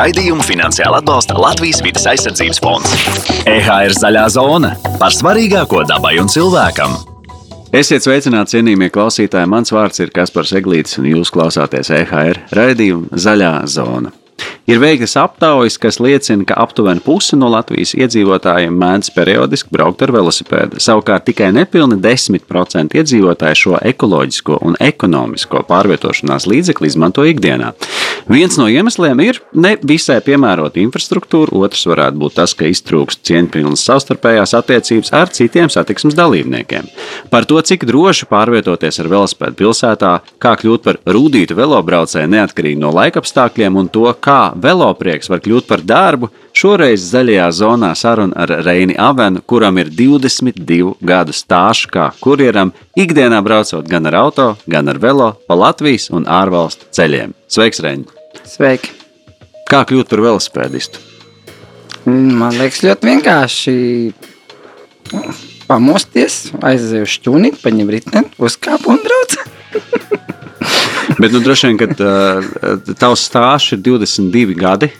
Raidījumu finansiāli atbalsta Latvijas vidas aizsardzības fonds. EHR zaļā zona par svarīgāko dabai un cilvēkam. Esiet sveicināti, cienījamie klausītāji. Mans vārds ir Kaspars Eglītis, un jūs klausāties EHR raidījumu Zaļā zona. Ir veiktas aptaujas, kas liecina, ka aptuveni puse no Latvijas iedzīvotājiem mēdz periodiski braukt ar velosipēdu. Savukārt tikai nepilni 10% iedzīvotāji šo ekoloģisko un ekonomisko pārvietošanās līdzekli izmanto ikdienā. Viens no iemesliem ir ne visai piemērota infrastruktūra, otrs varētu būt tas, ka iztrūkst cieņpilnas savstarpējās attiecības ar citiem satiksmes dalībniekiem. Par to, cik droši pārvietoties ar velosipēdu pilsētā, kā kļūt par rūtītu velobraucēju neatkarīgi no laikapstākļiem un to, kā veloprieks var kļūt par darbu, šoreiz zaļajā zonā saruna ar Reini Avenu, kuram ir 22 gadu stāsts kā kurjeram, ikdienā braucot gan ar auto, gan ar velo pa Latvijas un ārvalstu ceļiem. Sveiks, Reini! Sveiki! Kā kļūt par velosipēdistu? Man liekas, ļoti vienkārši pamosties, aiziet uz šķūni, paņemt riteni, uzkāpt un braukt. Bet, nu, droši vien, ka uh, tavs stāsts ir 22 gadi.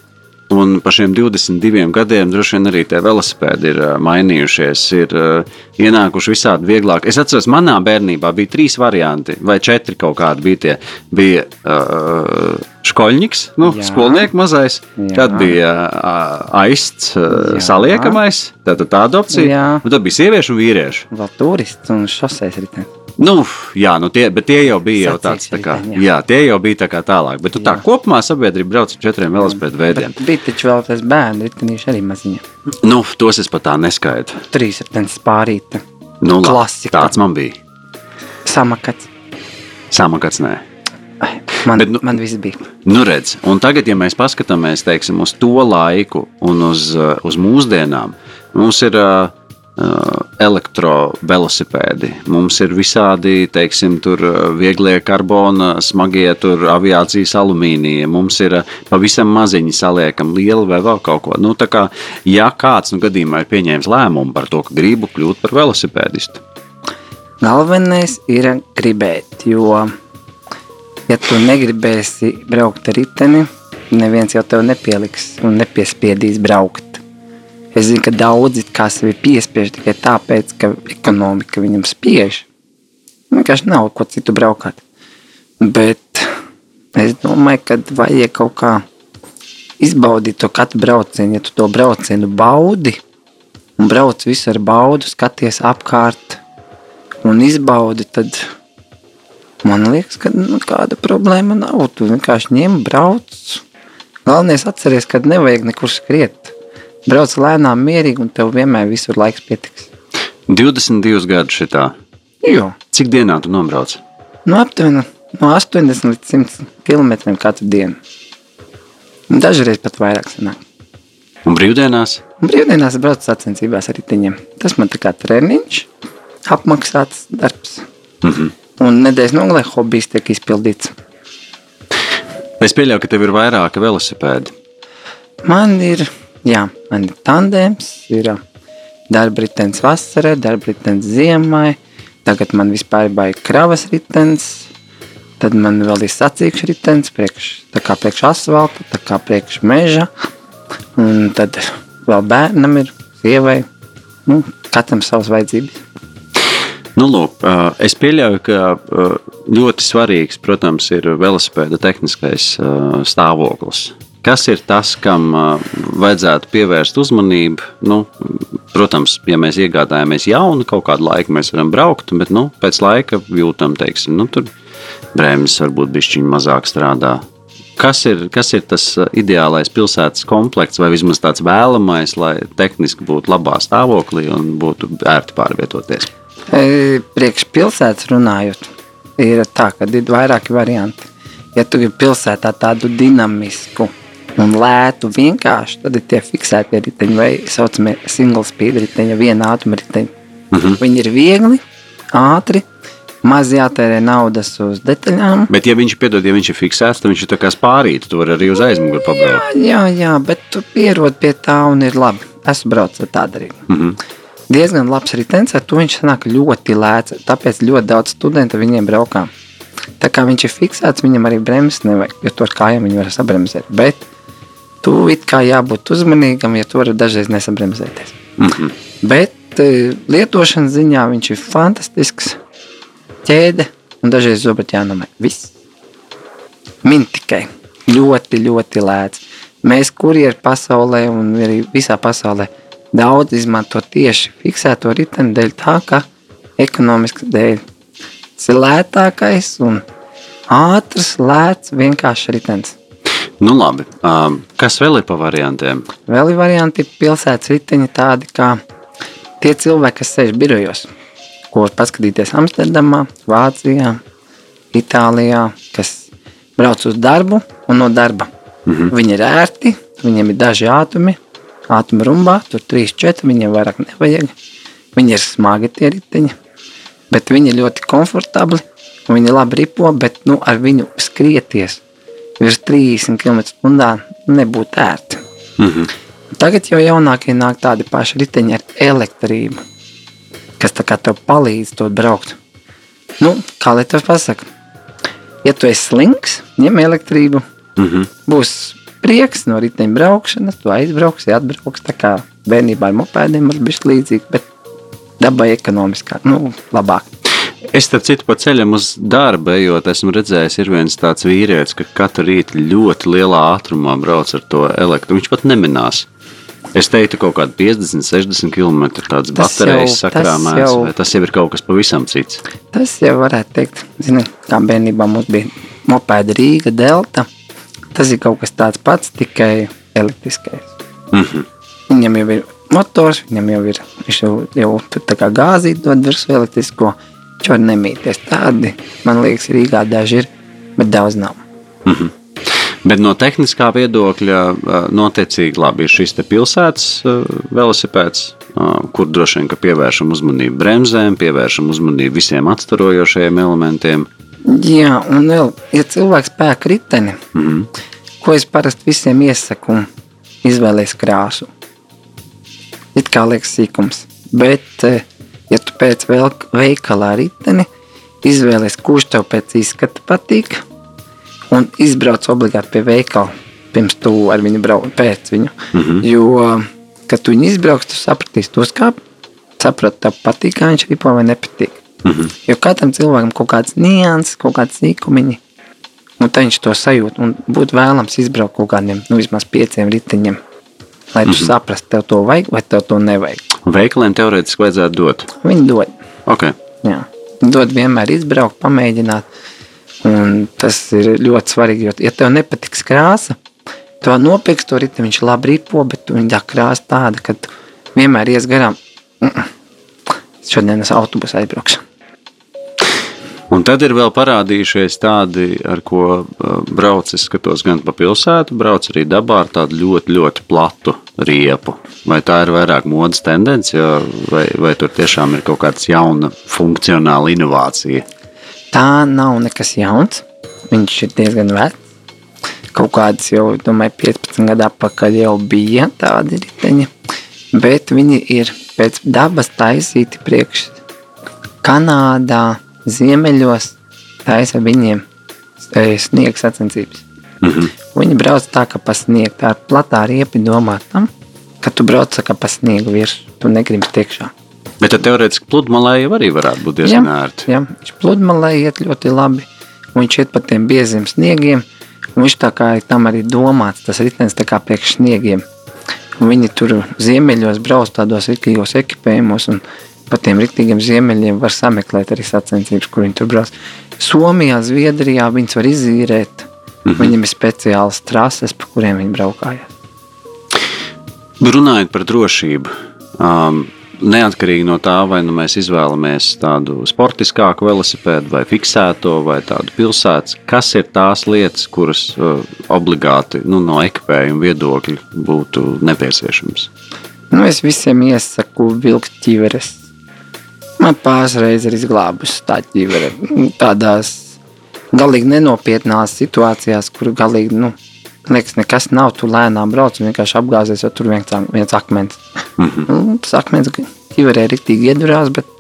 Un par šiem 22 gadiem droši vien arī tie velosipēdi ir mainījušies, ir ienākuši visādi vieglāk. Es atceros, manā bērnībā bija trīs varianti, vai četri kaut kādi bija tie. Bija uh, Škoļņiks, nu, Jā. skolnieks mazais, Jā. tad bija uh, aists, uh, saliekamais, tāda tāda opcija. Jā. Un tad bija sieviešu un vīriešu. Vēl turists un šoseis riteni. Nu, jā, nu tie, bet tie jau bija jau tāds, tā kā, jā. jā, tie jau bija tā kā tālāk. Bet tu tā jā. kopumā sabiedrība brauc ar četriem velosipēdu veidiem. Bet bija taču vēl tas bērnu ritenīši arī maziņa. Nu, tos es pat tā neskaitu. Trīs ritenis spārīta. Nu, Klasika. Tāds man bija. Samakats. Samakats, nē. Man, Bet, nu, man viss bija. Nu redz, un tagad, ja mēs paskatāmies teiksim, uz to laiku un uz, uz mūsdienām, mums ir Uh, elektrovelosipēdi. Mums ir visādi, teiksim, tur uh, vieglie karbona, smagie tur aviācijas alumīnija. Mums ir uh, pavisam maziņi saliekam liela vai vēl kaut ko. Nu, kā, ja kāds nu, gadījumā ir pieņēmis lēmumu par to, ka gribu kļūt par velosipēdistu. Galvenais ir gribēt, jo, ja tu negribēsi braukt ar riteni, neviens jau tev nepieliks un nepiespiedīs braukt. Es zinu, ka daudzi sevi piespiež tikai tāpēc, ka ekonomika viņam spiež. Vienkārši nav ko citu braukāt. Bet es domāju, ka vajag kaut kā izbaudīt to katru braucienu. Ja tu to braucienu baudi un brauc visu ar baudu, skaties apkārt un izbaudi, tad man liekas, ka nu, kāda problēma nav. Tu vienkārši ņem, brauc. Galvenais atceries, ka nevajag nekur skriet Brauc lēnām, mierīgi, un tev vienmēr visur laiks pietiks. 22 gadu šitā. Jo. Cik dienā tu nobrauc? Nu, aptuveni no 80 līdz 100 km katru dienu. Dažreiz pat vairāk sanāk. Un brīvdienās? Un brīvdienās braucu sacensībās ar riteņiem. Tas man tā kā treniņš, apmaksāts darbs. Mm -hmm. Un nedēļas nogalē hobijs tiek izpildīts. Es pieļauju, ka tev ir vairāki velosipēdi. Man ir Jā, man ir tandēms, ir darba ritenis vasarai, darba ritenis ziemai. Tagad man vispār ir kravas ritenis, tad man vēl ir sacīkšu ritenis, priekš, tā kā priekš asfalta, tā kā priekš meža. Un tad vēl bērnam ir sievai, nu, katram savas vajadzības. Nu, lūk, es pieļauju, ka ļoti svarīgs, protams, ir velosipēda tehniskais stāvoklis. Kas ir tas, kam vajadzētu pievērst uzmanību? Nu, protams, ja mēs iegādājamies jaunu kaut kādu laiku, mēs varam braukt, bet nu, pēc laika jūtam, teiksim, nu, tur brēmas varbūt bišķiņi mazāk strādā. Kas ir, kas ir tas ideālais pilsētas komplekts, vai vismaz tāds vēlamais, lai tehniski būtu labā stāvoklī un būtu ērti pārvietoties? Priekš pilsētas runājot, ir tā, ka ir vairāki varianti. Ja tu gribi pilsētā tādu dinamisku, un lētu vienkārši, tad ir tie fiksētie riteņi vai saucamie single speed riteņi, viena ātruma riteņi. Mhm. -huh. Viņi ir viegli, ātri, maz jātērē naudas uz detaļām. Bet, ja viņš, piedod, ja viņš ir fiksēts, tad viņš ir kā spārīts, tu vari arī uz aizmuguri pabraukt. Jā, jā, jā, bet tu pierod pie tā un ir labi. Esmu braucis ar tādu arī. Mhm. -huh. Diezgan labs ritenis, ar to viņš sanāk ļoti lēts, tāpēc ļoti daudz studentu viņiem braukā. Tā kā viņš ir fiksēts, viņam arī bremzes nevajag, jo to ar kājām viņi var sabremzēt. Bet tu it kā jābūt uzmanīgam, ja tu vari dažreiz nesabremzēties. Mm -hmm. Bet e, lietošanas ziņā viņš ir fantastisks ķēde un dažreiz zobat jānomē. Viss. Min tikai. Ļoti, ļoti lēts. Mēs kurjeri pasaulē un arī visā pasaulē daudz izmanto tieši fiksēto riteni dēļ tā, ka ekonomisks dēļ. Tas ir lētākais un ātrs, lēts, vienkārši ritenis. Nu, labi. Um, kas vēl ir pa variantiem? Vēl ir varianti pilsētas riteņi tādi kā tie cilvēki, kas sēž birojos, ko var paskatīties Amsterdamā, Vācijā, Itālijā, kas brauc uz darbu un no darba. Mm -hmm. Viņi ir ērti, viņiem ir daži ātumi, ātumi rumbā, tur 3, 4, viņiem vairāk nevajag. Viņi ir smagi tie riteņi, bet viņi ir ļoti komfortabli, viņi labi ripo, bet nu, ar viņu skrieties virs 30 km/h nebūtu ērti. Mm -hmm. Tagad jau jaunākie nāk tādi paši riteņi ar elektrību, kas tā kā tev palīdz to braukt. Nu, kā lai tev pasaka, ja tu esi slinks, ņem elektrību, Mm -hmm. būs prieks no riteņa braukšanas, tu aizbrauksi, atbrauks, tā kā bērnībā ar mopēdiem var būt līdzīgi, bet dabai ekonomiskāk, nu, labāk. Es starp citu pa ceļam uz darbu, ejot, esmu redzējis, ir viens tāds vīrietis, ka katru rītu ļoti lielā ātrumā brauc ar to elektrību. Viņš pat neminās. Es teiktu, kaut kāda 50, 60 km tādas baterijas jau- tas sakrāmēs, jau- tas jau ir kaut kas pavisam cits. Tas jau varētu teikt, zini, kā bērnībā mums bija mopēda Rīga, Delta. Tas ir kaut kas tāds pats, tikai elektriskais. Mm -hmm. Viņam jau ir motors, viņam jau ir, viņš jau, jau tā kā gāzīt dod virsū elektrisko. Var nemīties tādi, man liekas, Rīgā daži ir, bet daudz nav. Bet no tehniskā viedokļa, ā, notiecīgi labi ir šis pilsētas ā, velosipēds, ā, kur droši vien pievēršam uzmanību bremzēm, pievēršam uzmanību visiem atstarojošajiem elementiem. Jā, un vēl, ja cilvēks pērk riteni, Mhm. ko es parasti visiem iesaku, izvēlēties krāsu. It kā liekas sīkums, bet, eh, pēc veikalā riteni, izvēlēties, kurš tev pēc izskata patīk, un izbrauc obligāti pie veikala, pirms tu ar viņu brauc pēc viņu. Mhm. Jo, kad tu viņu izbrauks, tu sapratīsi to skāpi, saprati, tev patīk, kā viņš ripo vai nepatīk. Mhm. Jo katram cilvēkam kaut kāds nianses, kaut kāds sīkumiņi, un tad viņš to sajūt. Un būtu vēlams izbraukt kaut kādiem, nu, vismaz pieciem riteņiem, lai tu mm -hmm. saprastu, tev to vajag vai tev to nevajag. Veikaliem teorētiski vajadzētu dot. Viņi dod. Okay. Jā. Dod vienmēr izbraukt, pamēģināt. Un tas ir ļoti svarīgi, jo, ja tev nepatiks krāsa, to nopirks to riteni, viņš labi ripo, bet viņa krāsa tāda, ka vienmēr ies garām. Šodien es autobusu aizbraukšu. Un tad ir vēl parādījušies tādi, ar ko uh, brauc. Es skatos gan pa pilsētu, brauc arī dabā ar tādu ļoti, ļoti platu riepu. Vai tā ir vairāk modes tendence, vai, vai tur tiešām ir kaut kāda jauna funkcionāla inovācija? Tā nav nekas jauns. Viņš ir diezgan vecs. Kaut kādas jau, domāju, 15 gadu atpakaļ jau bija tādi riteņi. Bet viņi ir pēc dabas taisīti priekš Kanādā, Ziemeļos. Taisa viņiem e, sniega sacensības. Mhm. Viņi brauc tā, ka pa sniegu. Tā platā riepa domāta tam, ka tu brauc kā pa sniegu virsmu. Tu negribi tiekšā. Bet teorētiski pludmalē jau arī varētu būt diezgan ērti. Jā, viņš pludmalē iet ļoti labi. un Viņš iet pa tiem bieziem sniegiem. un Viņš tā kā ir tam arī domāts, tas ritenis tā kā priekš sniegiem. Un viņi tur ziemeļos brauc tādos rīktīgos ekipējumos, un pa tiem rīktīgiem ziemeļiem var sameklēt arī sacensības, kur viņi tur brauc. Somijā, Zviedrijā viņas var izīrēt. Mm -hmm. Viņam ir speciāls trases, pa kuriem viņi braukājās. Runājot par drošību, um, neatkarīgi no tā, vai nu mēs izvēlamies tādu sportiskāku velosipēdu, vai fiksēto, vai tādu pilsētas, kas ir tās lietas, kuras uh, obligāti nu, no ekipējuma viedokļa būtu nepieciešamas. Nu, es visiem iesaku vilkt ķiveres. Man pāris reizes ir izglābusi tā ķivere. Nu, Tādās galīgi nenopietnās situācijās, kur galīgi, nu, liekas, nekas nav. Tu lēnām brauc un vienkārši apgāzies, jo tur viens, viens akmens. Mhm. Nu, tas akmens ķiverē riktīgi iedurās, bet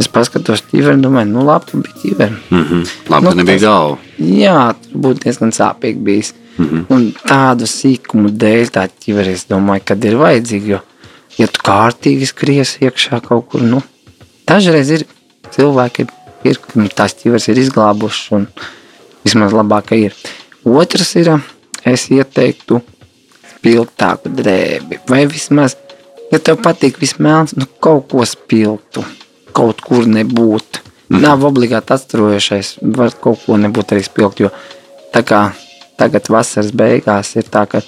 Es paskatos ķiveri, domāju, nu labi, bija ķiveri. Mm -hmm. Labi, Nu, ka nebija galva. Jā, tur būtu diezgan sāpīgi bijis. Mm -hmm. Un tādu sīkumu dēļ tā ķiveri, es domāju, kad ir vajadzīga. Jo, ja tu kārtīgi skries iekšā kaut kur, nu, dažreiz ir cilvēki, ir, kam tās ķiveres ir izglābušas un vismaz labāk ka ir. Otrs ir, es ieteiktu spilgtāku drēbi vai vismaz, ja tev patīk vismēlns, nu kaut ko spilgtu, kaut kur nebūt. Nav obligāti atstarojušais, var kaut ko nebūt arī spilgt, jo tā kā tagad vasaras beigās ir tā, ka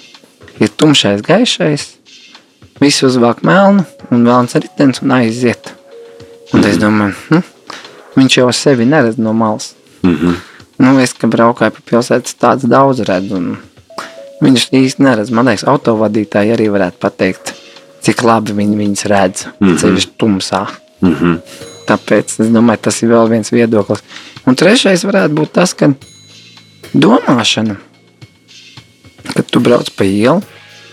ir tumšais, gaišais, visi uzvāk melnu un melns ritens un aiziet. Un es domāju, hm, viņš jau sevi neredz no malas. Mm -hmm. Nu, es, ka braukāju pa pilsētas, tāds daudz redzu. Viņš īsti neredz. Man liekas, autovadītāji arī varētu pateikt, cik labi viņi viņus redz. Mm -hmm. Ceļš tumsā. Mm -hmm. Tāpēc es domāju, tas ir vēl viens viedoklis. Un trešais varētu būt tas, ka domāšana, kad tu brauc pa ielu,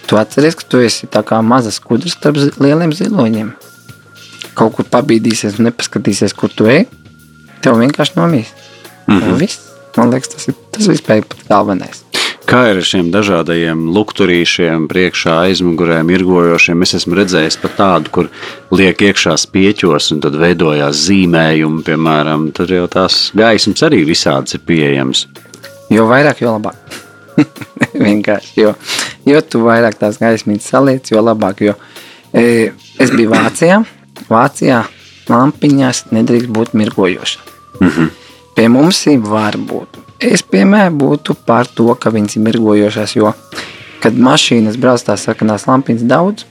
tu atceries, ka tu esi tā kā mazas skudras starp lieliem ziloņiem. Kaut kur pabīdīsies un nepaskatīsies, kur tu ej, tev vienkārši nomīs. Mm -hmm. Viss. Man liekas, tas ir tas vispār pats galvenais. Kā ir ar šiem dažādajiem lukturīšiem, priekšā aizmugurēm, irgojošiem? Es esmu redzējis pat tādu, kur liek iekšā spieķos un tad veidojās zīmējumi, piemēram. Tad jau tās gaismas arī visādas ir pieejamas. Jo vairāk, jo labāk. Vienkārši, jo, jo tu vairāk tās gaismas saliec, jo labāk. Jo, e, es biju Vācijā. Vācijā lampiņās nedrīkst būt mirgojošas. Mm -hmm. Pie mums var būt. Es piemēram būtu par to, ka viņas ir mirgojošas, jo, kad mašīnas brauc tās sarkanās lampiņas daudz,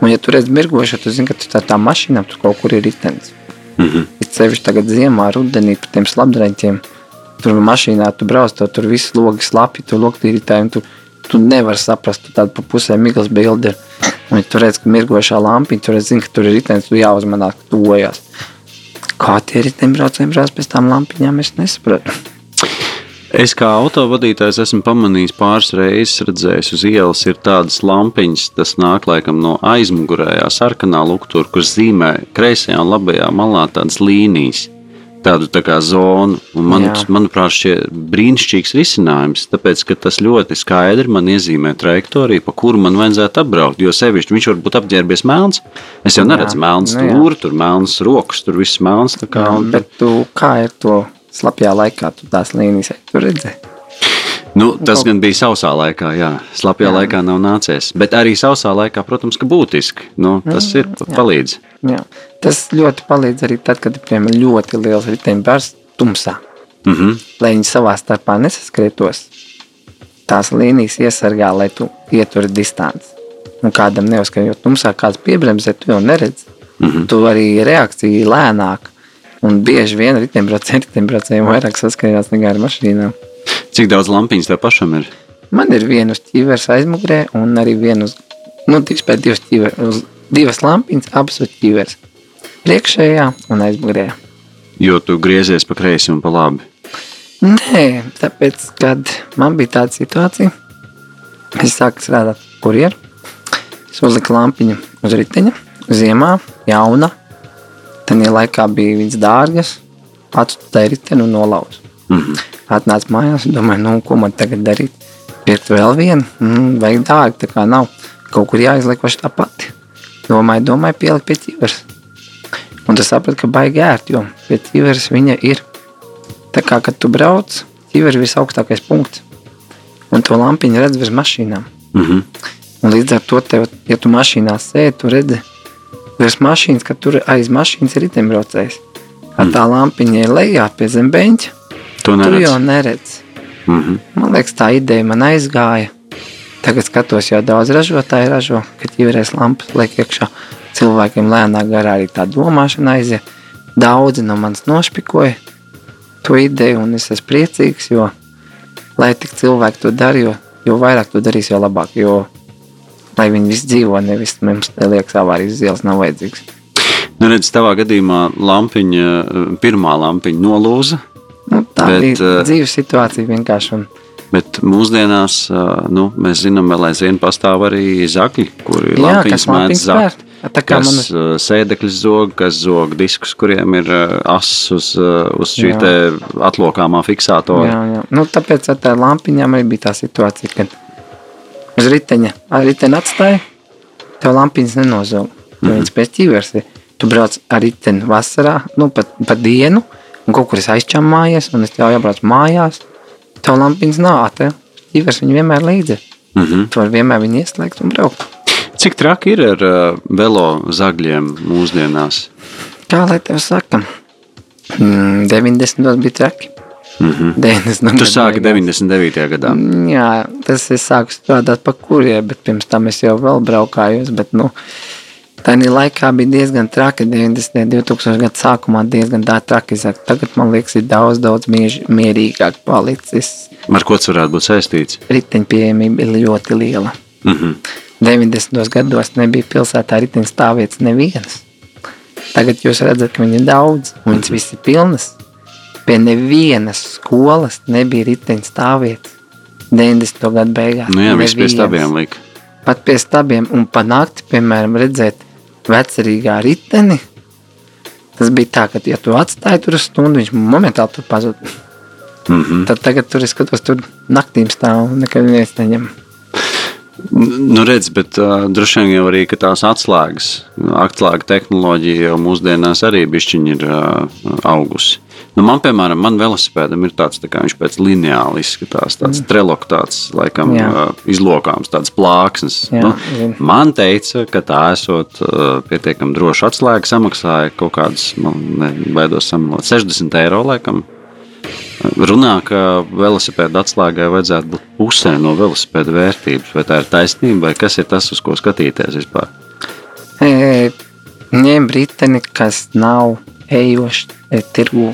un ja tu redz mirgojošu, tu zini, ka tu tā, tā mašīna tur kaut kur ir ritenis. Mm -hmm. Ir sevišķi tagad ziemā, rudenī, pa tiem slapdreņķiem. Tur mašīnā tu brauc, to tur viss logi slapji, tur loktīrītāji, un tu, tu nevari saprast, tu tādu pa pusē miglas bildi ir. Un ja tu redz, ka mirgošā lampiņa, tu redz, zini, ka tur ir ritenis, tu jāuzmanās, ka tuvojās. Kā tie riteņbraucēji brauc pēc tām lampiņām, es nesaprotu. Es kā autovadītājs esmu pamanījis pāris reizes, redzējis uz ielas, ir tādas lampiņas, tas nāk laikam no aizmugurējā sarkanā luktura, kur zīmē kreisajā un labajā malā tādas līnijas. Tādu tā kā zonu, un man, Jā. manuprāt, šie brīnišķīgs risinājums, tāpēc, ka tas ļoti skaidri man iezīmē trajektoriju, pa kuru man vajadzētu apbraukt. Jo sevišķi viņš var būt apģērbies melns. Es jau Jā. neredzu melns Nu jā. stūri, tur melns rokas, tur viss melns. Kā, un, Bet tu, kā ir to slapjā laikā, tu tās līnijas tur redzēji? Nu, tas gan bija sausā laikā, jā. Slapjā jā. laikā nav nācies. Bet arī sausā laikā, protams, ka būtiski. Nu, tas ir palīdz. Jā. Tas ļoti palīdz arī tad, kad ir piemēram, ļoti liels riteņbārs tumsā. Mm -hmm. lai viņi savā starpā nesaskrietos. Tās līnijas iesargā, lai tu ieturi distanci. Un kādam neuzskatīt, jo tumsā kāds piebremzē, tu jau neredzi. Mm -hmm. Tu arī reakcija ir lēnāka. Un bieži vien riteņbraucēji riteņbraucējiem vairāk saskarās nekā ar mašīnām. Cik daudz lampiņas tev pašam ir? Man ir viena uz ķīveres aizmugurē un arī viena uz, nu, divas pēc divas ķīveres, divas lampiņas, abas uz ķīveres. Priekšējā un aizmugurējā. Jo tu griezies pa kreisi un pa labi. Nē, tāpēc, kad man bija tāda situācija, es sāku strādāt kurjeru. Es uzliku lampiņu uz riteņa, ziemā, jauna. Tad laikā bija viņas dārgas, atstāja riteni un nolauzu. Mm -hmm. Atnācu mājās un domāju, nu, ko man tagad darīt. Pirkt vēl vienu, mm, vajag dārgi, tā kā nav. Kaut kur jāizliek paši tā pati. Domāju, domāju, pielikt pie ķiveres. Un tas sapratu, ka baigi ērti, jo pie ķiveres viņa ir. Tā kā, kad tu brauc, ķiveres ir visaugstākais punkts. Un to lampiņu redz virs mašīnām. Mm -hmm. Un līdz ar to, tev, ja tu mašīnā sēdi, tu redzi virs mašīnas, ka tur aiz mašīnas ir riteņbraucējs. Mm. Tā lampiņa ir lejā pie zem beņķa. To Tu neredz. jau neredzi. Mm -hmm. Man liekas, tā ideja man aizgāja. Tagad skatos, jau daudz ražotāju ražo, kad ķiverēs lampas liek iekšā. Cilvēkiem lēnāk garā arī tā domāšana aiziet. Daudzi no manis nošpikoja to ideju, un es esmu priecīgs, jo, lai tik cilvēki to dara, jo, jo vairāk to darīs, jo labāk. Jo, lai viņi visi dzīvo, nevis mums liekas, avārijas uz ielas nav vajadzīgs. Nu, redz, tavā gadījumā lampiņa, pirmā lampiņa nolūza. Nu, tā Bet, Bet, bija eh, dzīves situācija vienkārši. Un, Bet mūsdienās nu, mēs zinām, ka aizvien pastāv arī zakļi, kuri lampiņas mēdz zakt. Tā kā kas man uh, sēdekļus zog, kas zog diskus, kuriem ir ass uz, uz šī Jā. te atlokāmā fiksātora. Jā, jā. Nu, tāpēc ar tādām lampiņām arī bija tā situācija, kad uz riteņa, ar riteni atstāja, tev lampiņas nenozog. Tu viņas pēc ķīvers ir. Tu brauc ar riteni vasarā, nu, pat pa dienu, un kaut kur es aizčamājies, un es tev jābrauc mājās. Tev lampiņas nav, tev ķīvers viņi vienmēr līdzi. Mm -hmm. Tu vari vienmēr viņu ieslēgt un braukt. Cik traki ir ar uh, velo zagļiem mūsdienās? Kā lai tev saka? Mm, 90. bija traki. Mm -hmm. 90. Tu sāki beigās. 99. gadā. Jā, tas es sāku strādāt pa kuriem, bet pirms tam es jau vēl braukājos. Bet, nu, tā laikā bija diezgan traki. 90. 2000 gadu sākumā diezgan traki. Tagad man liekas, ir daudz, daudz miež, mierīgāk palicis. Ar ko tas varētu būt saistīts? Riteņu pieejamība ir ļoti liela. Mm -hmm. 90. gados nebija pilsētā riteņu stāvvietas nevienas. Tagad jūs redzat, ka viņi ir daudz, un viņas visas ir pilnas. Pie nevienas skolas nebija riteņu stāvvietas. 90. gadu beigās. Nu jā, viss pie stabiem lika. Pat pie stabiem, un pa nakti, piemēram, redzēt vecerīgā riteni. Tas bija tā, ka, ja tu atstāji tur stundu, viņš momentāli tur pazuda. Mm -hmm. Tad tagad tur es skatos, tur naktīm stāv un nekad neviens neņem. Nu, redz, bet uh, droši vien jau arī tās atslēgas, atslēga tehnoloģija jau mūsdienās arī bišķiņi ir uh, augusi. Nu, man, piemēram, man velosipēdam ir tāds, tā kā viņš pēc lineāli izskatās, tāds mm. trelok, tāds, laikam, Jā. izlokāms, tāds plāksnes. Jā, nu, man teica, ka tā esot pietiekami droša atslēga, samaksāja kaut kādus, man ne, baidos samalot, 60 eiro, laikam. Runā, ka velosipēda atslēgai vajadzētu būt pusē no velosipēda vērtības. Vai tā ir taisnība, vai kas ir tas, uz ko skatīties vispār? E, ņem riteni, kas nav ejošs e, tirgu.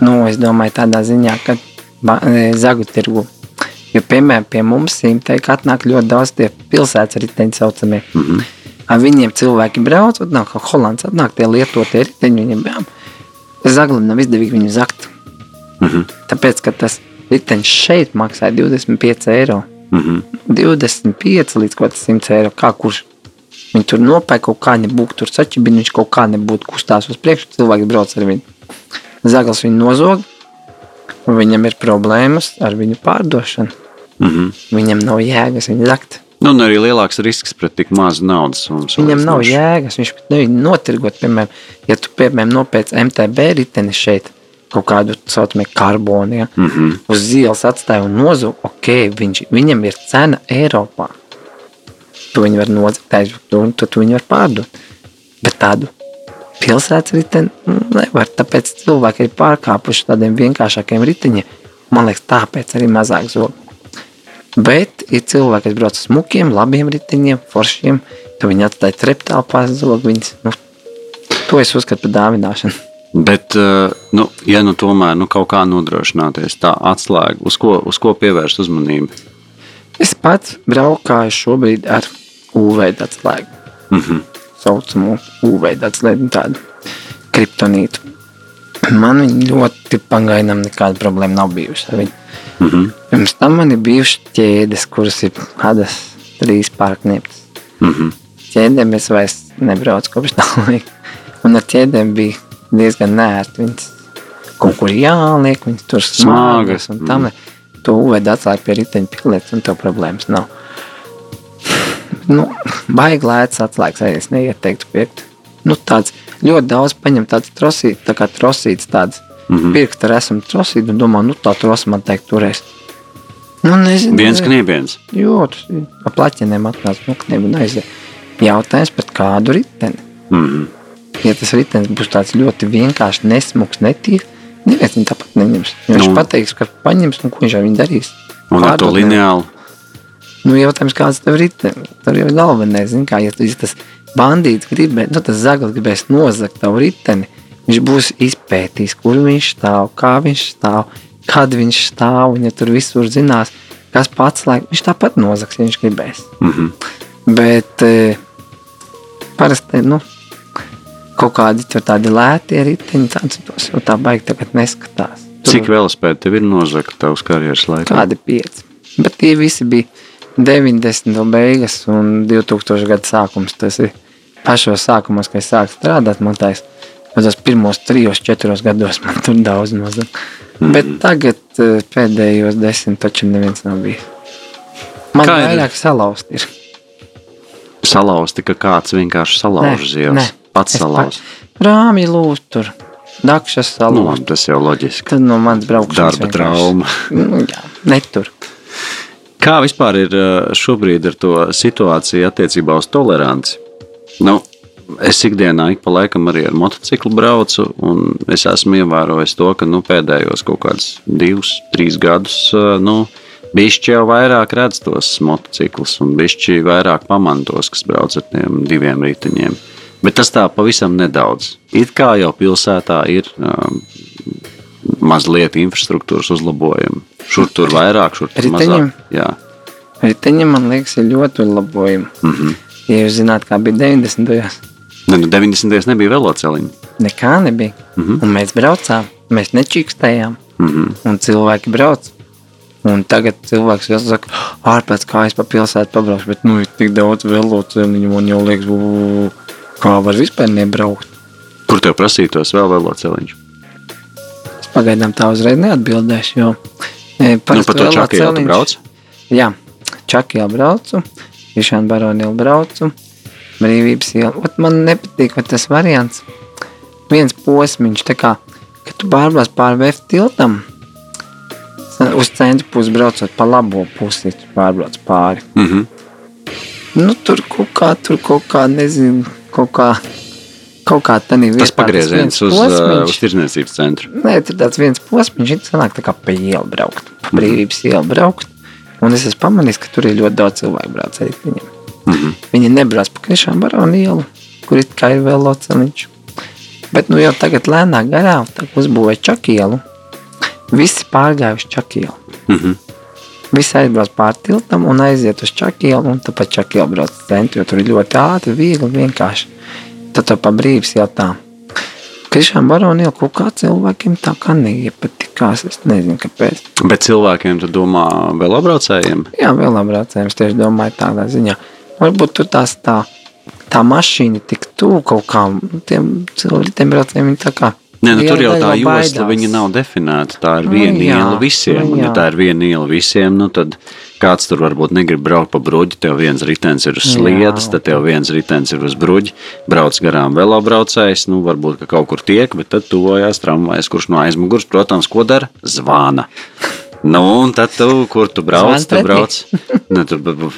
Nu, es domāju, tādā ziņā, ka e, zagu tirgu. Jo, piemēram, pie mums simtēk atnāk ļoti daudz tie pilsētas riteņi saucamie. Mm. -hmm. Ar viņiem cilvēki brauc, un nāk, kā Holands atnāk tie lietotie riteņi, viņiem bām. Zaglim nav izdevīgi viņu zakt. Mhm. Tāpēc, ka tas ritenis šeit maksāja 25 eiro. Mhm. 25 līdz kaut kādam 100 eiro. Kā kurš viņi tur nopērk kaut kā nebūtu tur sačibini, viņš kaut kā nebūtu kustās uz priekšu, cilvēki brauc ar viņu. Zagals viņu nozog, un viņam ir problēmas ar viņu pārdošanu. Mhm. Viņam nav jēgas viņu zakt. Nu, un arī lielāks risks pret tik mazu naudas summu. Viņam nav jēgas, viņš pat nevar notirgot. Piemēram, ja tu piemēram nopērci MTB riteni šeit, kaut kādu tā saucamo karbonu, ja, Mm -hmm. uz ielas atstāja un nozog, ok, viņš, viņam ir cena Eiropā. Tu viņu var nozagt, aizvakt, un tad tu viņu var pārdot. Bet tādu pilsētas riteni nu, nevar. Tāpēc cilvēki ir pārkāpuši tādiem vienkāršākiem riteņiem. Man liekas, tāpēc arī mazāk zog. Bet ir cilvēki, kas brauc ar smukiem, labiem riteņiem, foršiem. Tad viņi atstāja treptālu viņus. Nu, to es uzskatu par dāvināšanu. Bet, eh, nu, ja nu tomēr nu, kaut kā nodrošināties, tā atslēga, uz ko, uz ko pievērst uzmanību? Es pats braukāju šobrīd ar UV atslēgu. Mm -hmm. Saucamo UV atslēgu, tādu kriptonītu. Man viņa ļoti pagaidām nekāda problēma nav bijusi. Mm -hmm. Pirms tam man ir bijušas ķēdes, kuras ir kādas trīs pārknieptas. Mm -hmm. Ķēdēm es vairs nebraucu kopš tā laika. Un ar ķēdēm bija diezgan nērti. Viņas kaut kur jāliek, viņas tur Smagas. smagas. Un tam to UV atslēgu pie riteņa pilietas, un tev problēmas nav. Nu, baigi lēts atslēgas, arī es neieteiktu pirkt. Nu, tāds ļoti daudz paņem tāds trosīts, tā kā trosīts tāds. Mm. -hmm. Pirkt ar esam trosītu un domā, nu tā trosa man teikt turēs. Nu, nezinu. Viens nezinu. kniepiens. Jo, ap plaķeniem atnāca no kniebu un aiziet. Jautājums par kādu riteni. Mm -hmm. Ja tas ritenis būs tāds ļoti vienkārši nesmuks, netīrs, neviens viņu tāpat neņems. Viņš Nu. pateiks, ka paņems, un ko viņš ar viņu darīs. Un ar to lineālu. Nu, jautājums, kāds tev ir? Tur jau ir galvenais, zin, kā, ja tu- ja tas bandīts gribēs, nu, tas zaglis gribēs nozagt tavu riteni, viņš būs izpētījis, kur viņš stāv, kā viņš stāv, kad viņš stāv, un ja tur visur zinās, kas pats laik, viņš tāpat nozags, ja viņš gribēs. Mm -hmm. Bet e, parasti nu, kaut kādi tur tādi lēti riteņi, tāds tos jau tā baigi tagad neskatās. Tur Cik velospēdi tev ir nozagta tavas karjeras laikā? Kādi pieci. Bet tie visi bija 90. beigas un 2000 gadu sākums. Tas ir pašos sākumos, kad es sāku strādāt, man tais, tos pirmos trijos, četros gados man tur daudz nozaga. Mm. Bet tagad eh, pēdējos desmit taču neviens nav bijis. Man Kā ir? vairāk salauzt ir. Salauzti, ka kāds vienkārši salauž ielas. Pats Es pa-. Rāmji lūst tur, dakšas Nu, salauzt. labi, tas jau loģiski. Tad no manas braukšanas Darba vienkārši- trauma. Nu, jā, netur. Kā vispār ir eh, šobrīd ar to situāciju attiecībā uz toleranci? Nu, es ikdienā ik pa laikam arī ar motociklu braucu, un es esmu ievērojis to, ka nu, pēdējos kaut kādus divus, trīs gadus. eh, Nu, Bišķi jau vairāk redz tos motociklus, un bišķi vairāk pamantos, kas brauc ar tiem diviem riteņiem. Bet tas tā pavisam nedaudz. It kā jau pilsētā ir um, mazliet infrastruktūras uzlabojumi. Šur tur vairāk, šur tur Riteņiem? mazāk. Jā. Riteņiem, man liekas, ir ļoti uzlabojumi. Mm -hmm. Ja jūs zināt, kā bija 90. gados, Ne, nu 90. nebija veloceliņa. nekā nebija. Mm -hmm. Un mēs braucām, mēs nečīkstējām, Mm -hmm. un cilvēki brauc. Un tagad cilvēks jau saka, ārpēc kā es pa pilsētu pabraukšu, bet nu ir tik daudz veloceliņu, man jau liekas, "Ū, kā var vispār nebraukt. Kur tev prasītos vēl veloceliņš? Pagaidām tā uzreiz neatbildēšu, jo e, Nu, parasti pa to čaku jau brauc? Jā, Čakijā braucu, Višānu Baronielu braucu, Brīvības ielu. Ot, man nepatīk tas variants. Viens posmiņš, tā kā, kad tu pārbrauc pāri VF tiltam, uz centru pusi braucot pa labo pusi, tu pārbrauc pāri. Mm -hmm. Nu, tur kaut kā, tur kaut kā, nezinu, kaut kā, kaut kā tā ir Tas pagrieziens uz, uh, uz tirzniecības centru. Nē, tur tāds viens posms, viņš sanāk tā kā pa ielu braukt, pa Mhm. brīvības ielu braukt. Un es esmu pamanījis, ka tur ir ļoti daudz cilvēku brauc ar riteņiem. Mm -hmm. Viņi nebrauc pa krišām baronu ielu, kur it kā ir vēl loceliņš. Bet nu jau tagad lēnāk garā uzbūvēja čakielu. Visi pārgājuši čakielu. Mm -hmm. Visi aizbrauc pāri tiltam un aiziet uz čakielu, un tāpat čakielu brauc jo tur ir ļoti ātri, viegli, vienkārši. Tad pa brīvs jau tā. Krišām baronu ielu kaut kā cilvēkiem tā kā neiepatikās, es nezinu, kāpēc. Bet cilvēkiem, tu domā, velobraucējiem? Jā, vēl apbraucējums tieši domāju tādā ziņā. Varbūt tur tās tā, tā mašīna tik tuvu kaut kā, nu, tiem cilvēkiem braucējiem viņi tā kā. Nē, nu, tur jau tā josla nav definēta. Tā ir Nu, viena jā, iela visiem. nu, ja tā ir viena iela visiem, nu, tad kāds tur varbūt negrib braukt pa bruģi. Tev viens ritenis ir uz sliedes, Jā. tad tev viens ritenis ir uz bruģi. Brauc garām velobraucējs. Nu, varbūt ka kaut kur tiek, bet tad tuvojās tramvajs, kurš no aizmugures, protams, ko dara? Zvana. Nu, un tad, tu, kur tu brauc, tu brauc. Ne, b-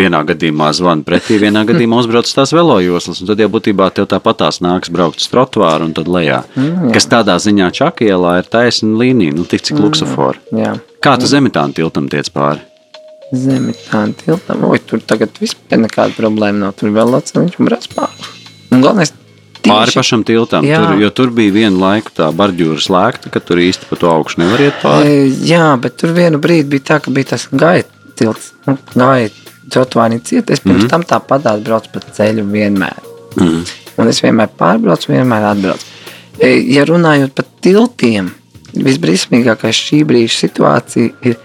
vienā gadījumā zvana pretī, vienā gadījumā uzbrauc uz tās velojoslas. un Tad jau būtībā tev tāpatās nāks braukt uz trotuāru un tad lejā. Mm. Kas tādā ziņā čakielā ir taisna līnija, nu tik cik luksofora. Jā, Kā tu zemitānu tiltam tiec pāri? Zemi tā tiltam. Oi, tur tagad vispār nekāda problēma nav. Tur vēl loceliņš un brauc pāri. Un galvenais, Pāri pašam tiltam, Jā. tur, jo tur bija viena laika tā barģūra slēgta, ka tur īsti pa to augšu nevar iet pāri. E, Jā, bet tur vienu brīdi bija tā, ka bija tas gaita tilts. Nu, gaita trotuāri ciet. Es pirms mm -hmm. tam tāpat braucu pa ceļu vienmēr. Mhm. Un es vienmēr pārbraucu, vienmēr atbraucu. E, Ja runājot par tiltiem, visbriesmīgākais šī brīža situācija ir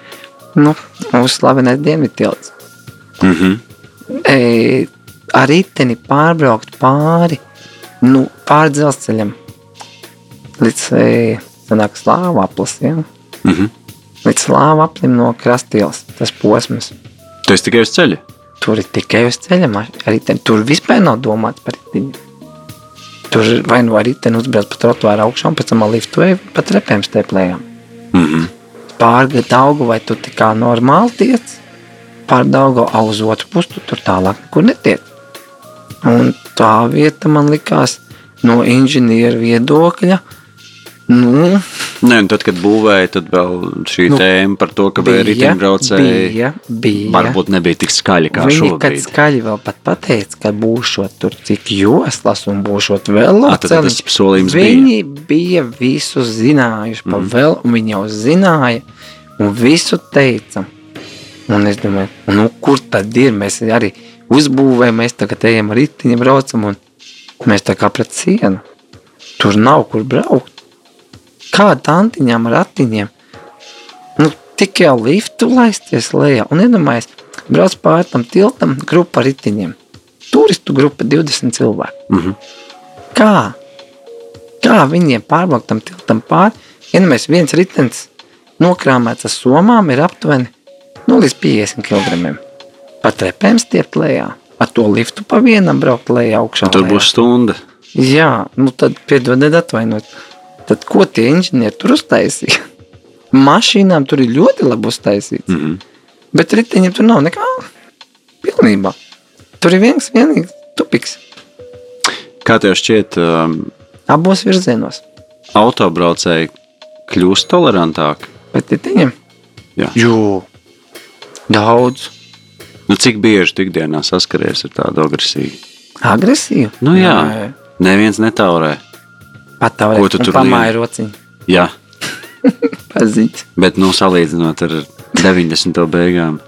nu, mūsu slavenais dienvidtilts. Mhm. E, ar riteni pārbraukt pāri, nu, pāri dzelzceļam līdz e, slāvu aplis, ja? Mhm. līdz slāvu aplim no krastielas, tas posms. Tu esi tikai uz ceļa. Tur ir tikai uz ceļa mašīna. Tur vispār nav domāts par riteni. Tur vai nu ar riteni uzbrauc pa trotuāru augšā, un pēc tam ar liftu vai pa trepēm steplējām. Mhm. Pārgad augu, vai tu tā kā normāli tiec, pār daugu a uz otru pusi, tu tur tālāk nekur netiec. Un tā vieta man likās no inženieru viedokļa, nu, Nē, tad, kad būvēja, tad vēl šī Nu, tēma par to, ka bija, riteņbraucēji varbūt nebija tik skaļi kā Viņi, kad šobrīd. skaļi vēl pat pateica, ka būšot tur cik joslas un būšot tas solījums bija. Viņi bija visu zinājuši pa Mhm. vēl, un viņi jau zināja, un visu teica. Un es domāju, nu, kur tad ir? Mēs arī uzbūvējam, mēs tagad ejam ar ritiņu, braucam, un mēs tā kā pret sienu. Tur nav kur braukt. Kā tantiņām ar ratiņiem? Nu, tik jau liftu laisties lejā. Un iedomājies, brauc pāri tam tiltam, grupa ritiņiem. turistu grupa 20 cilvēku. Mhm. Kā? Kā viņiem pārbraukt tam tiltam pāri? Mēs viens ritenis nokrāmēts ar somām ir aptuveni nu, līdz 50 kg. Pa trepēm stiept lejā, ar to liftu pa vienam braukt lejā augšā. Tur būs stunda. Jā, nu tad piedodiet atvainot. Tad ko tie inženieri tur uztaisīja? Mašīnām tur ir ļoti labi uztaisīts. Mhm. Bet riteņiem tur nav nekā. Pilnībā. Tur ir viens vienīgs tupiks. Kā tev šķiet, um, Abos virzienos. autobraucēji kļūst tolerantāki? Bet riteņiem? Jā. Jū. Daudz. Nu, cik bieži tu ikdienā saskaries ar tādu agresiju? Agresīvu. Nu, jā. Neviens netaurē. Pataurē. Ko tu tur pamāja rociņu. Jā, Pazīts. bet nu, salīdzinot ar 90. beigām.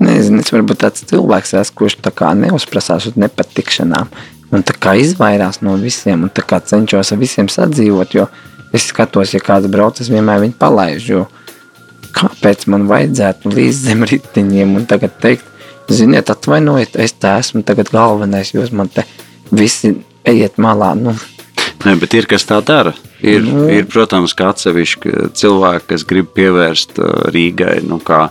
Nezinu, es varbūt tāds cilvēks esmu, kurš tā kā neuzprasās uz nepatikšanām. Un tā kā izvairās no visiem, un tā kā cenšos ar visiem sadzīvot, jo es skatos, ja kāds brauc, es vienmēr viņu palaižu. Kāpēc man vajadzētu līdz zem riteņiem un tagad teikt, ziniet, atvainojiet, es te esmu tagad galvenais, jūs man te visi ejiet malā. Nu, Nē, bet ir kas tā dara. Ir, Nu. ir protams, ka atsevišķi cilvēki, kas grib pievērst uh, Rīgai, nu, kā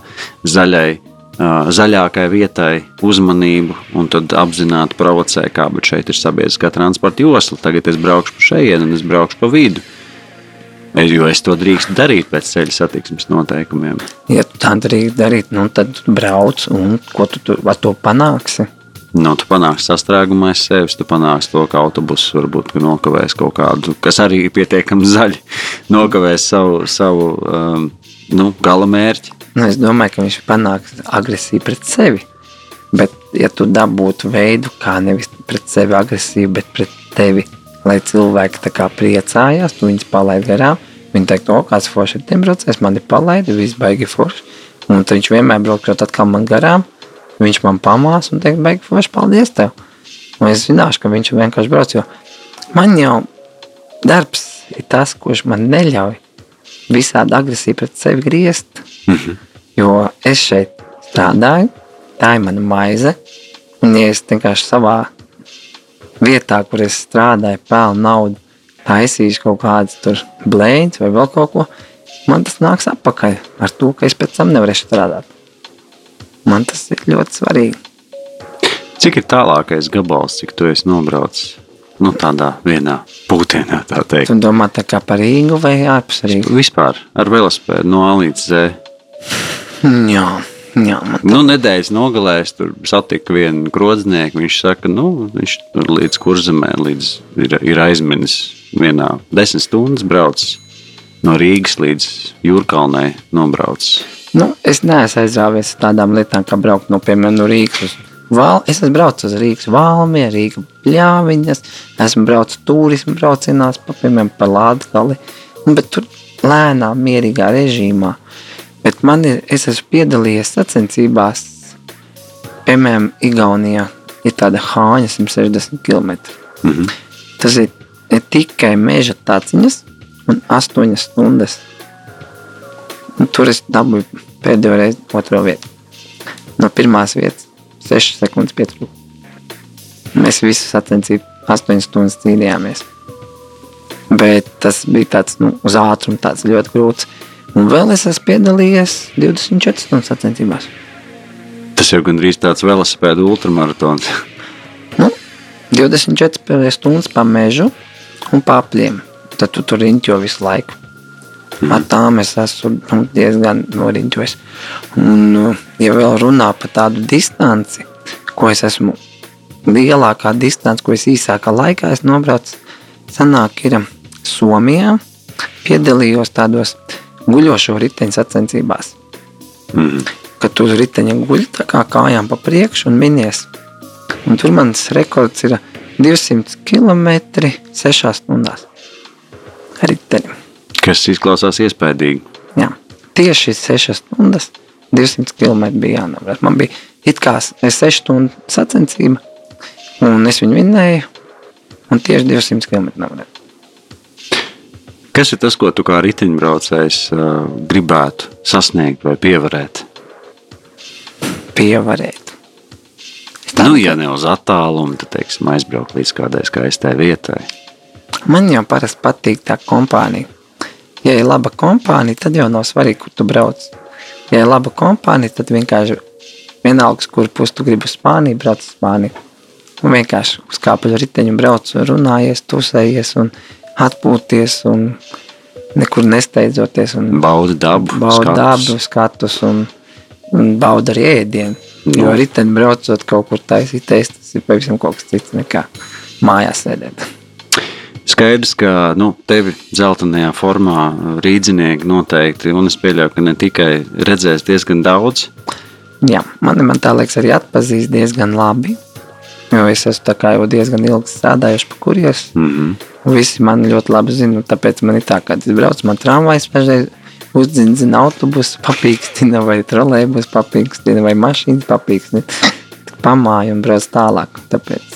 zaļai, uh, zaļākai vietai uzmanību, un tad apzināti provocē, kā bet šeit ir sabiedriskā transporta josla. Tagad es braukšu pa šejienu, un es braukšu pa vidu. Es, jo es to drīkstu darīt pēc ceļa satiksmes noteikumiem. ja tu tā drīkst darīt, nu, tad tu brauc un ko tu tur ar to panāksi? Nu, tu panāksi sastrēgumu aiz sevis, tu panāksi to, ka autobuss varbūt nokavēs kaut kādu, kas arī ir pietiekami zaļi, nokavēs savu, savu um, nu, gala mērķi. Nu, es domāju, ka viņš panāks agresiju pret sevi. Bet, ja tu dabūtu veidu, kā nevis pret sevi agresīvu, bet pret tevi, lai cilvēki priecājās, tu viņus palaid garām, viņi teikt, o, kāds forši ir tiem braucējs, mani palaidi, viss baigi forši. Un viņš vienmēr braukšot atkal man garām, viņš man pamās un teikt, baigi forši, paldies tev. Un es zināšu, ka viņš vienkārši brauc, jo man jau darbs ir tas, kurš man neļauj visādi agresīvi pret sevi griezt. Jo es šeit strādāju, tā ir mana maize. Un, ja es vienkārši savā vietā, kur es strādāju, pelnu naudu, taisīšu kaut kādas tur blēņas vai vēl kaut ko, man tas nāks atpakaļ ar to, ka es pēc tam nevarēšu strādāt. Man tas ir ļoti svarīgi. Cik ir tālākais gabals, cik tu esi nobraucis? Nu, tādā vienā pūtienā, tā teikt. Tu domā tā kā par Rīgu vai ārpus Rīgas? Vispār ar velosipēdu no A līdz Z. Jā, jā, man Nu, nedēļas nogalē es tur satiku vienu grodznieku. Viņš saka, nu, viņš tur līdz kurzemē līdz ir, ir aizminis vienā desmit stundas braucis no Rīgas līdz Jūrkalnai nobraucis. Nu, es neesmu aizrāvies ar tādām lietām, kā braukt no, piemēram, no Rīgas Val. Es esmu braucis uz Rīgas valmiju, Rīgas pļāviņas, esmu braucis turismu braucienās, pa, piemēram, pa Lātgali, nu, bet tur lēnā, mierīgā režīmā. Bet man ir, es esmu piedalījies sacensībās, piemēram, Igaunijā ir tāda hāņa 160 km. Mhm. Tas ir, ir tikai meža taciņas un 8 stundas. Un tur es dabūju pēdējo reizi otro vietu. No pirmās vietas 6 sekundes pietrūka. Mēs visu sacensību 8 stundas cīnījāmies. Bet tas bija tāds nu, uz ātrumu, tāds ļoti grūts. Un vēl es esmu piedalījies 24 stundu sacensībās. Tas jau gandrīz tāds velosipēdu ultramaratons. Nu, 24 stundas pa mežu un pa apļiem. Tad tu tur riņķo visu laiku. Mm. Ar tām es esmu nu, diezgan noriņķojis. Un, nu, ja vēl runā par tādu distanci, ko es esmu, lielākā distance, ko es īsākā laikā esmu nobraucis, sanāk ir Somijā. Piedalījos tādos guļošo riteņu sacensībās. Mhm. Kad tu uz riteņa guļ tā kā kājām pa priekšu un minies. Un tur mans rekords ir 200 km 6 stundās. Ar riteni. Kas izklausās iespaidīgi. Jā. Tieši 6 stundas 200 km bija jānobrauc. Man bija it kā 6 stundu sacensība, un es viņu vinēju, un tieši 200 km nobraucu. Kas ir tas, ko tu kā riteņbraucējs uh, gribētu sasniegt vai pievarēt? Pievarēt. Es Nu, ja ne uz attālumu, tad teiksim, aizbraukt līdz kādai skaistai vietai. Man jau parasti patīk tā kompānija. Ja ir laba kompānija, tad jau nav svarīgi, kur tu brauc. Ja ir laba kompānija, tad vienkārši vienalga, kur pusi tu gribi uz Spāniju, brauc uz Spāniju. Un vienkārši uzkāp uz riteņu, brauc, runājies, tusējies un atpūties un nekur nesteidzoties. Un Baudi dabu, Bauda skatus. dabu, skatus un, un bauda arī ēdienu. Jo Nu. riteņi braucot kaut kur taisīt, tas ir pavisam kaut kas cits nekā mājās sēdēt. Skaidrs, ka nu, tevi zeltainajā formā rīznieki noteikti, un es pieļauju, ka ne tikai redzēs diezgan daudz. Jā, man, man tā liekas, arī atpazīst diezgan labi. Jo es esmu jau diezgan ilgi strādājuši pa kurjos. Mm -hmm. Visi man ļoti labi zina, tāpēc man ir tā, ka es braucu, man tramvajs pašreiz uzdzindzina autobusu, papīkstina vai trolēbus papīkstina vai mašīnas papīkstina. Pamāju un brauc tālāk. Tāpēc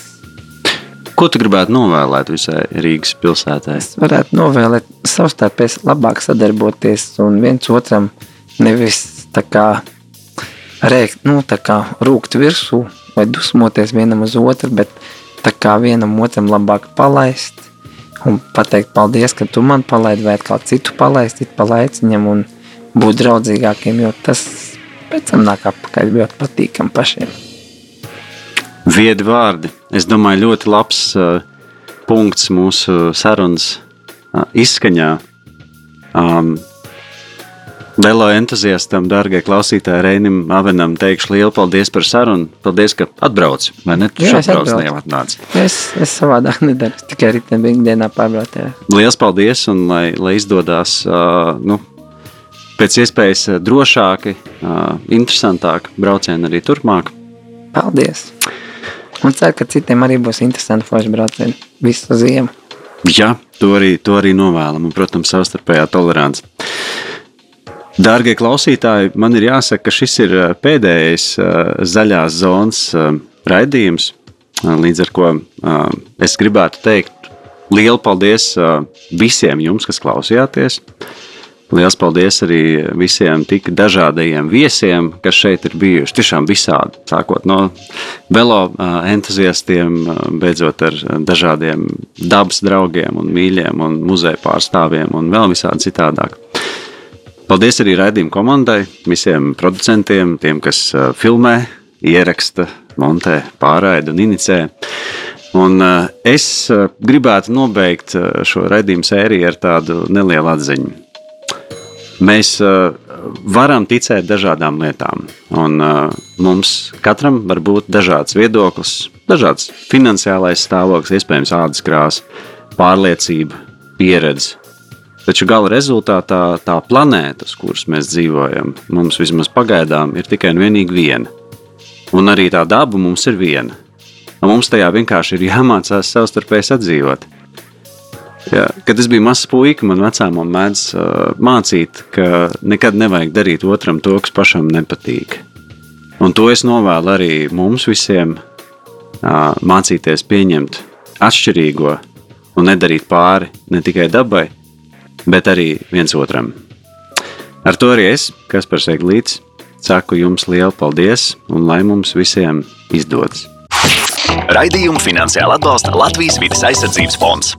Ko tu gribētu novēlēt visai Rīgas pilsētai? es varētu novēlēt savstarpēji labāk sadarboties un viens otram nevis tā kā rēkt, nu tā kā rūkt virsū vai dusmoties vienam uz otru, bet tā kā vienam otram labāk palaist un pateikt paldies, ka tu man palaidi vai kā citu palaist, it palaiciņam un būt draudzīgākiem, jo tas pēc tam nāk apakaļ ļoti patīkam pašiem. Viedi vārdi. Es domāju, ļoti labs uh, punkts mūsu sarunas uh, izskaņā. Um, Velo entuziastam, dārgie klausītāji, Reinim Avenam, teikšu lielu paldies par sarunu. Paldies, ka atbrauc. Vai ne? Tu Jā, es atbraucu. Es, es savādāk nedaru, tikai rītdien ikdienā pārbraucu. Liels paldies un lai, lai izdodas uh, nu, pēc iespējas drošāki, uh, interesantāki braucieni arī turpmāk. Paldies! Un ceru, ka citiem arī būs interesanti forši braucieni visu ziemu. Jā, to arī, to arī novēlam, un, protams, savstarpējā tolerance. Dārgie klausītāji, man ir jāsaka, ka šis ir ā, pēdējais ā, zaļās zonas ā, raidījums. Līdz ar to es gribētu teikt lielu paldies visiem jums, kas klausījāties. Lielas paldies arī visiem tik dažādajiem viesiem, kas šeit ir bijuši. Tiešām visādi. Sākot no velo entuziastiem, beidzot ar dažādiem dabas draugiem, un mīļiem un muzeja pārstāvjiem un vēl visādi citādāk. Paldies arī raidījuma komandai, visiem producentiem, tiem, kas filmē, ieraksta, montē, pārraida un inicē. Un, es gribētu nobeigt šo raidījumu sēriju ar tādu nelielu atziņu. Mēs uh, varam ticēt dažādām lietām, un uh, mums katram var būt dažāds viedoklis, dažāds finansiālais stāvoklis, iespējams, ādas krāsa, pārliecība, pieredze. Taču gala rezultātā tā planēta, uz kuras mēs dzīvojam, mums vismaz pagaidām ir tikai un vienīgi viena. Un arī tā daba mums ir viena. Un mums tajā vienkārši ir jāmācās savstarpēji sadzīvot. Jā, kad es biju mazs puika, man vecāmam mēdz uh, mācīt, ka nekad nevajag darīt otram to, kas pašam nepatīk. Un to es novēlu arī mums visiem uh, mācīties pieņemt atšķirīgo un nedarīt pāri ne tikai dabai, bet arī viens otram. Ar to arī es, kas par Seglīts, saku jums lielu paldies un lai mums visiem izdodas. Raidījumu finansiāli atbalsta Latvijas vidas aizsardzības fonds.